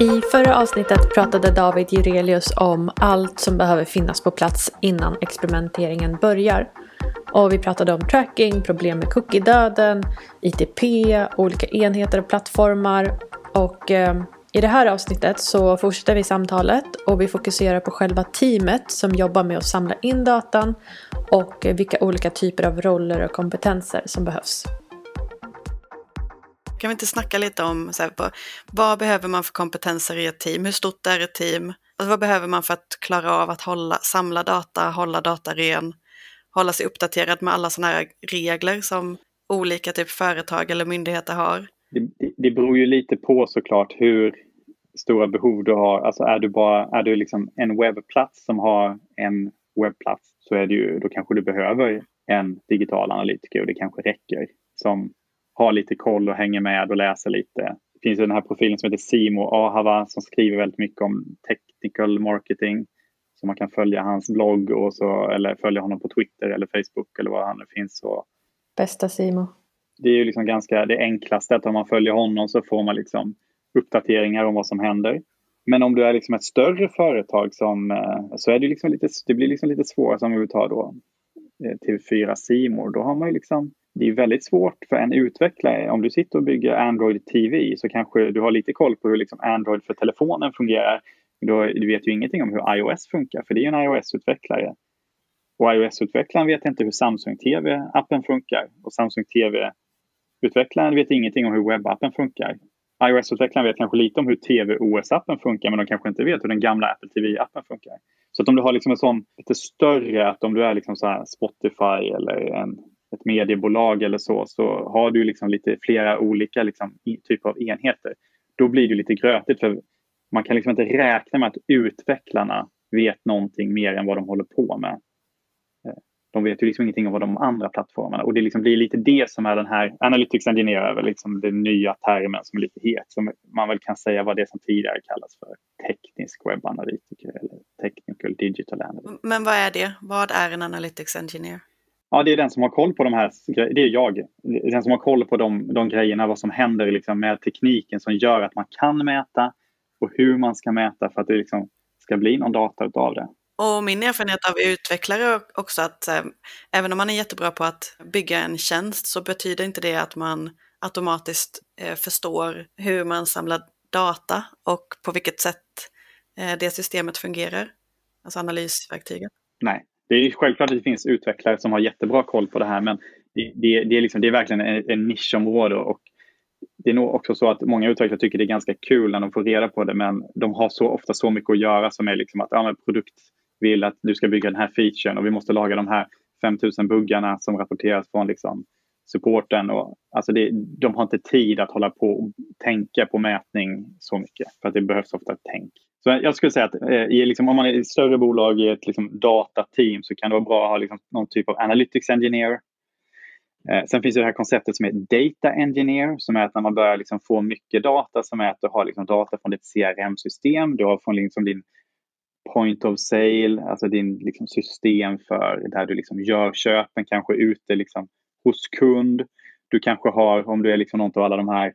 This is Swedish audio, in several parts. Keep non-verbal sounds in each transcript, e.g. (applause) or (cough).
I förra avsnittet pratade David Jurelius om allt som behöver finnas på plats innan experimenteringen börjar. Och vi pratade om tracking, problem med cookie-döden, ITP, olika enheter och plattformar. Och eh, i det här avsnittet så fortsätter vi samtalet och vi fokuserar på själva teamet som jobbar med att samla in datan och vilka olika typer av roller och kompetenser som behövs. Kan vi inte snacka lite om så här, vad behöver man för kompetenser i ett team? Hur stort är ett team? Alltså, vad behöver man för att klara av att hålla, samla data, hålla data ren, hålla sig uppdaterad med alla sådana här regler som olika typ företag eller myndigheter har? Det, det, det beror ju lite på såklart hur stora behov du har. Alltså är du bara är du liksom en webbplats som har en webbplats så är det ju, då kanske du behöver en digital analytiker och det kanske räcker som har lite koll och hänger med och läser lite. Det finns den här profilen som heter Simo Ahava som skriver väldigt mycket om technical marketing. Så man kan följa hans blogg och så, eller följa honom på Twitter eller Facebook eller vad han nu finns. Och Bästa Simo. Det är ju liksom ganska det enklaste att om man följer honom så får man liksom uppdateringar om vad som händer. Men om du är liksom ett större företag som, eh, så är det, liksom lite, det blir liksom lite svårare som vi tar då eh, TV4 Simor. Då har man ju liksom det är väldigt svårt för en utvecklare. Om du sitter och bygger Android TV så kanske du har lite koll på hur liksom Android för telefonen fungerar. Du vet ju ingenting om hur iOS funkar, för det är en iOS-utvecklare. Och iOS-utvecklaren vet inte hur Samsung TV-appen funkar. Och Samsung TV-utvecklaren vet ingenting om hur webbappen funkar. iOS-utvecklaren vet kanske lite om hur TV-OS-appen funkar, men de kanske inte vet hur den gamla Apple TV-appen funkar. Så att om du har liksom en sån lite större, att om du är liksom så Spotify eller en ett mediebolag eller så, så har du liksom lite flera olika liksom, typer av enheter. Då blir det lite grötigt för man kan liksom inte räkna med att utvecklarna vet någonting mer än vad de håller på med. Eh, de vet ju liksom ingenting om vad de andra plattformarna och det liksom blir lite det som är den här Analytics Engineer är väl liksom den nya termen som är lite het som man väl kan säga var det som tidigare kallas för teknisk webbanalytiker eller technical digital analytiker. Men vad är det? Vad är en Analytics Engineer? Ja, det är den som har koll på de här Det är jag. Den som har koll på de, de grejerna, vad som händer liksom med tekniken som gör att man kan mäta och hur man ska mäta för att det liksom ska bli någon data utav det. Och min erfarenhet av utvecklare också att eh, även om man är jättebra på att bygga en tjänst så betyder inte det att man automatiskt eh, förstår hur man samlar data och på vilket sätt eh, det systemet fungerar. Alltså analysverktyget. Nej, det är självklart att det finns utvecklare som har jättebra koll på det här men det, det, det är, liksom, det är verkligen en, en nischområde och det är nog också så att många utvecklare tycker det är ganska kul när de får reda på det men de har så ofta så mycket att göra som är liksom att ja, produkt vill att du ska bygga den här featuren och vi måste laga de här 5000 buggarna som rapporteras från liksom supporten. Och, alltså det, de har inte tid att hålla på och tänka på mätning så mycket för att det behövs ofta ett tänk. Så jag skulle säga att eh, i, liksom, om man är ett större bolag i ett liksom, datateam så kan det vara bra att ha liksom, någon typ av analytics engineer. Eh, sen finns det här konceptet som är data engineer som är att när man börjar liksom, få mycket data som är att du har liksom, data från ditt CRM-system, du har från liksom, din point of sale, alltså din liksom, system för där du liksom, gör köpen kanske ute liksom, hos kund. Du kanske har, om du är liksom någon av alla de här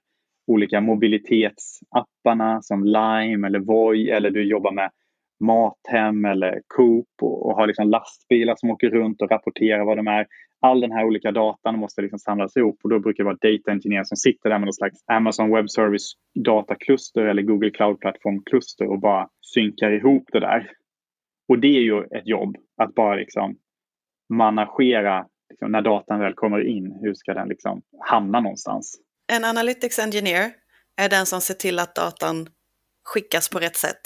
olika mobilitetsapparna som Lime eller Voi eller du jobbar med Mathem eller Coop och, och har liksom lastbilar som åker runt och rapporterar vad de är. All den här olika datan måste liksom samlas ihop och då brukar det vara data engineer som sitter där med någon slags Amazon Web Service datakluster eller Google Cloud Platform kluster och bara synkar ihop det där. Och det är ju ett jobb att bara liksom managera liksom, när datan väl kommer in. Hur ska den liksom hamna någonstans? En analytics engineer är den som ser till att datan skickas på rätt sätt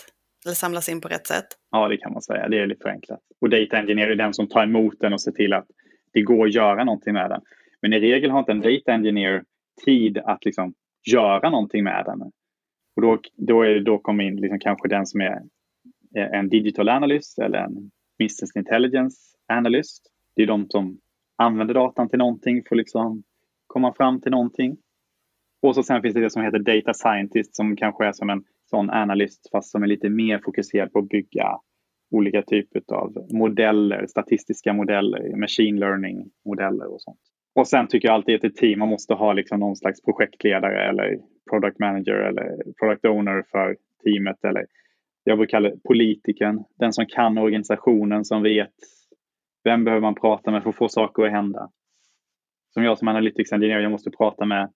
eller samlas in på rätt sätt. Ja, det kan man säga. Det är lite förenklat. Och data engineer är den som tar emot den och ser till att det går att göra någonting med den. Men i regel har inte en data engineer tid att liksom göra någonting med den. Och då, då, är det, då kommer in liksom kanske den som är en digital analyst eller en business intelligence analyst. Det är de som använder datan till någonting för att liksom komma fram till någonting. Och så sen finns det det som heter data scientist som kanske är som en sån analyst fast som är lite mer fokuserad på att bygga olika typer av modeller, statistiska modeller, machine learning modeller och sånt. Och sen tycker jag alltid att ett team man måste ha liksom någon slags projektledare eller product manager eller product owner för teamet eller jag brukar kalla det politikern, den som kan organisationen, som vet vem behöver man prata med för att få saker att hända. Som jag som analytics engineer, jag måste prata med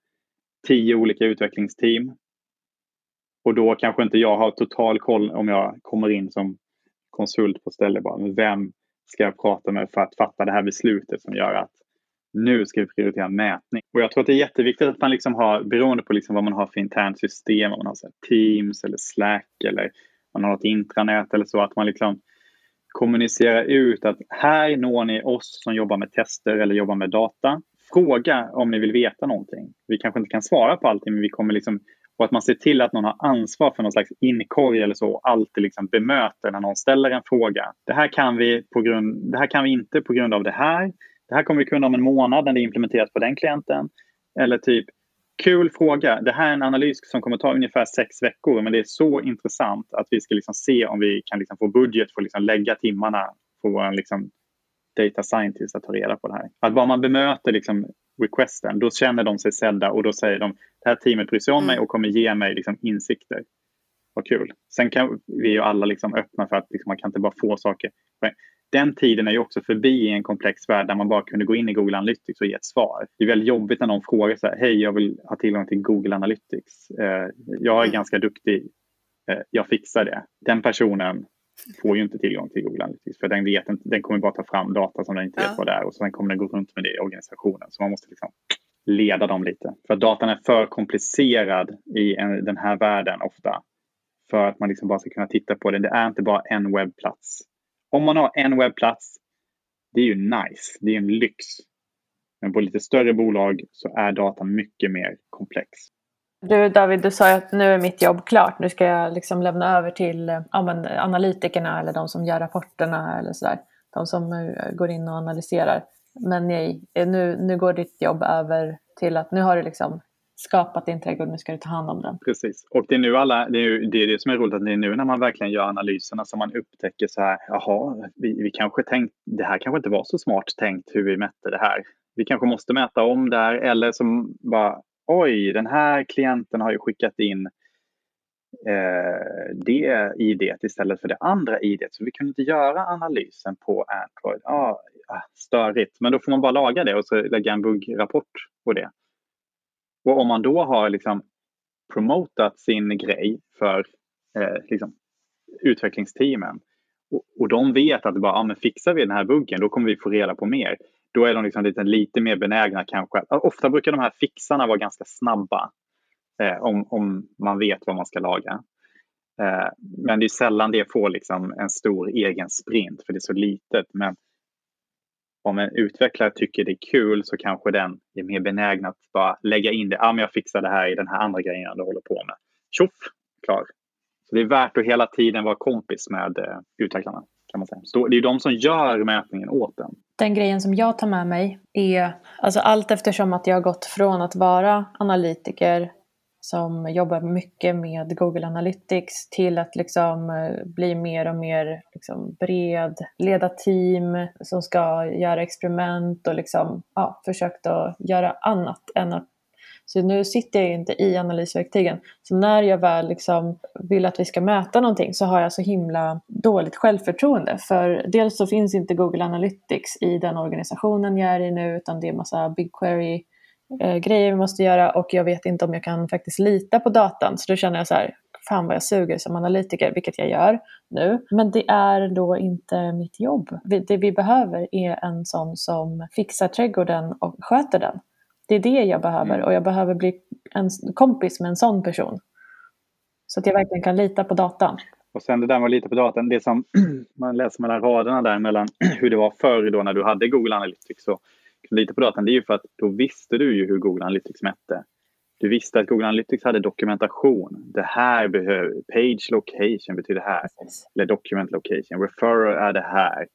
tio olika utvecklingsteam. Och då kanske inte jag har total koll om jag kommer in som konsult på stället. Bara, vem ska jag prata med för att fatta det här beslutet som gör att nu ska vi prioritera mätning. Och jag tror att det är jätteviktigt att man liksom har, beroende på liksom vad man har för internt system, om man har så Teams eller Slack eller man har något intranät eller så, att man liksom kommunicerar ut att här når ni oss som jobbar med tester eller jobbar med data. Fråga om ni vill veta någonting. Vi kanske inte kan svara på allting, men vi kommer liksom och att man ser till att någon har ansvar för någon slags inkorg eller så och alltid liksom bemöter när någon ställer en fråga. Det här kan vi, på grund, det här kan vi inte på grund av det här. Det här kommer vi kunna om en månad när det är implementerat på den klienten. Eller typ, kul fråga. Det här är en analys som kommer ta ungefär sex veckor men det är så intressant att vi ska liksom se om vi kan liksom få budget för att liksom lägga timmarna på vår liksom data scientist att ta reda på det här. Att bara man bemöter liksom requesten, då känner de sig sedda och då säger de det här teamet bryr sig om mig mm. och kommer ge mig liksom insikter. Vad kul. Sen kan vi ju alla liksom öppna för att liksom man kan inte bara få saker. Den tiden är ju också förbi i en komplex värld där man bara kunde gå in i Google Analytics och ge ett svar. Det är väldigt jobbigt när någon frågar så här, hej jag vill ha tillgång till Google Analytics. Eh, jag är mm. ganska duktig, eh, jag fixar det. Den personen får ju inte tillgång till Google Analytics för den, vet inte, den kommer bara ta fram data som den inte ja. vet vad det är och sen kommer den gå runt med det i organisationen. Så man måste liksom leda dem lite. För datan är för komplicerad i en, den här världen ofta. För att man liksom bara ska kunna titta på det. Det är inte bara en webbplats. Om man har en webbplats, det är ju nice. Det är en lyx. Men på lite större bolag så är datan mycket mer komplex. Du David, du sa ju att nu är mitt jobb klart. Nu ska jag liksom lämna över till eh, ja, men, analytikerna eller de som gör rapporterna eller sådär. De som eh, går in och analyserar. Men nej, eh, nu, nu går ditt jobb över till att nu har du liksom skapat din trädgård, nu ska du ta hand om den. Precis, och det är nu alla, det är det, är det som är roligt, att det är nu när man verkligen gör analyserna som man upptäcker så här, jaha, vi, vi kanske tänkt, det här kanske inte var så smart tänkt hur vi mätte det här. Vi kanske måste mäta om där eller som bara, oj, den här klienten har ju skickat in eh, det idet istället för det andra idet. Så vi kunde inte göra analysen på Android. Ah, störigt, men då får man bara laga det och så lägga en buggrapport på det. Och om man då har liksom promotat sin grej för eh, liksom, utvecklingsteamen och, och de vet att bara, ah, men fixar vi den här buggen då kommer vi få reda på mer då är de liksom lite, lite mer benägna kanske. Ofta brukar de här fixarna vara ganska snabba eh, om, om man vet vad man ska laga. Eh, men det är sällan det får liksom en stor egen sprint för det är så litet. Men om en utvecklare tycker det är kul så kanske den är mer benägen att bara lägga in det. Ja, ah, men jag fixar det här i den här andra grejen du håller på med. Tjoff, klar. Så det är värt att hela tiden vara kompis med eh, utvecklarna. Kan man säga. Så det är de som gör mätningen åt den. Den grejen som jag tar med mig är alltså allt eftersom att jag har gått från att vara analytiker som jobbar mycket med Google Analytics till att liksom eh, bli mer och mer liksom bred, leda team som ska göra experiment och liksom, ja, försökt att göra annat än att så nu sitter jag ju inte i analysverktygen. Så när jag väl liksom vill att vi ska mäta någonting så har jag så himla dåligt självförtroende. För dels så finns inte Google Analytics i den organisationen jag är i nu utan det är massa BigQuery query-grejer eh, vi måste göra och jag vet inte om jag kan faktiskt lita på datan. Så då känner jag så här, fan vad jag suger som analytiker, vilket jag gör nu. Men det är då inte mitt jobb. Det vi behöver är en sån som fixar trädgården och sköter den. Det är det jag behöver mm. och jag behöver bli en kompis med en sån person. Så att jag verkligen kan lita på datan. Och sen det där med att lita på datan, det som (clears throat) man läser mellan raderna där mellan (clears throat) hur det var förr då när du hade Google Analytics och lita på datan, det är ju för att då visste du ju hur Google Analytics mätte. Du visste att Google Analytics hade dokumentation. Det här behöver, page location betyder här. Eller document location. Referrer är det här.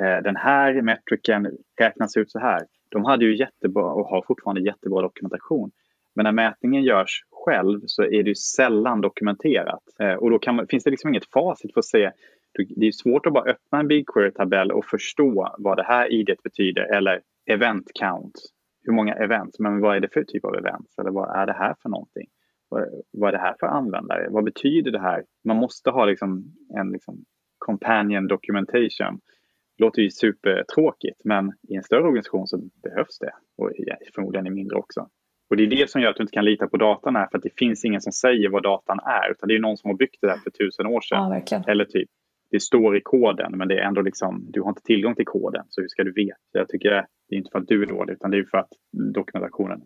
Eh, den här metriken räknas ut så här. De hade ju jättebra och har fortfarande jättebra dokumentation. Men när mätningen görs själv så är det ju sällan dokumenterat. Eh, och då kan, finns det liksom inget facit för att se. Det är svårt att bara öppna en BigQuery-tabell och förstå vad det här id betyder eller event count. Hur många events, men vad är det för typ av events eller vad är det här för någonting? vad är det här för användare? Vad betyder det här? Man måste ha liksom en liksom companion documentation. Det låter ju supertråkigt men i en större organisation så behövs det och förmodligen i mindre också. Och det är det som gör att du inte kan lita på datan här för att det finns ingen som säger vad datan är utan det är någon som har byggt det där för tusen år sedan. Ja, Eller typ, det står i koden men det är ändå liksom, du har inte tillgång till koden så hur ska du veta? Jag tycker det är inte för att du är dålig utan det är för att dokumentationen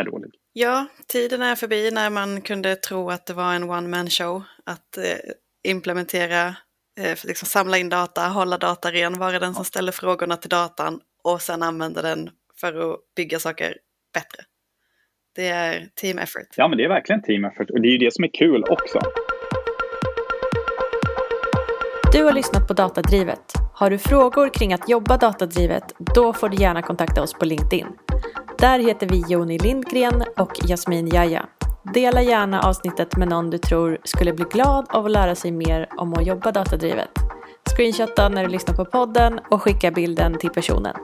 är dålig. Ja, tiden är förbi när man kunde tro att det var en one man show att eh, implementera, eh, liksom samla in data, hålla data ren, vara den som ställer frågorna till datan och sen använda den för att bygga saker bättre. Det är team effort. Ja, men det är verkligen team effort och det är ju det som är kul också. Du har lyssnat på Datadrivet. Har du frågor kring att jobba datadrivet, då får du gärna kontakta oss på LinkedIn. Där heter vi Joni Lindgren och Jasmin Jaja. Dela gärna avsnittet med någon du tror skulle bli glad av att lära sig mer om att jobba datadrivet. Screenshotta när du lyssnar på podden och skicka bilden till personen.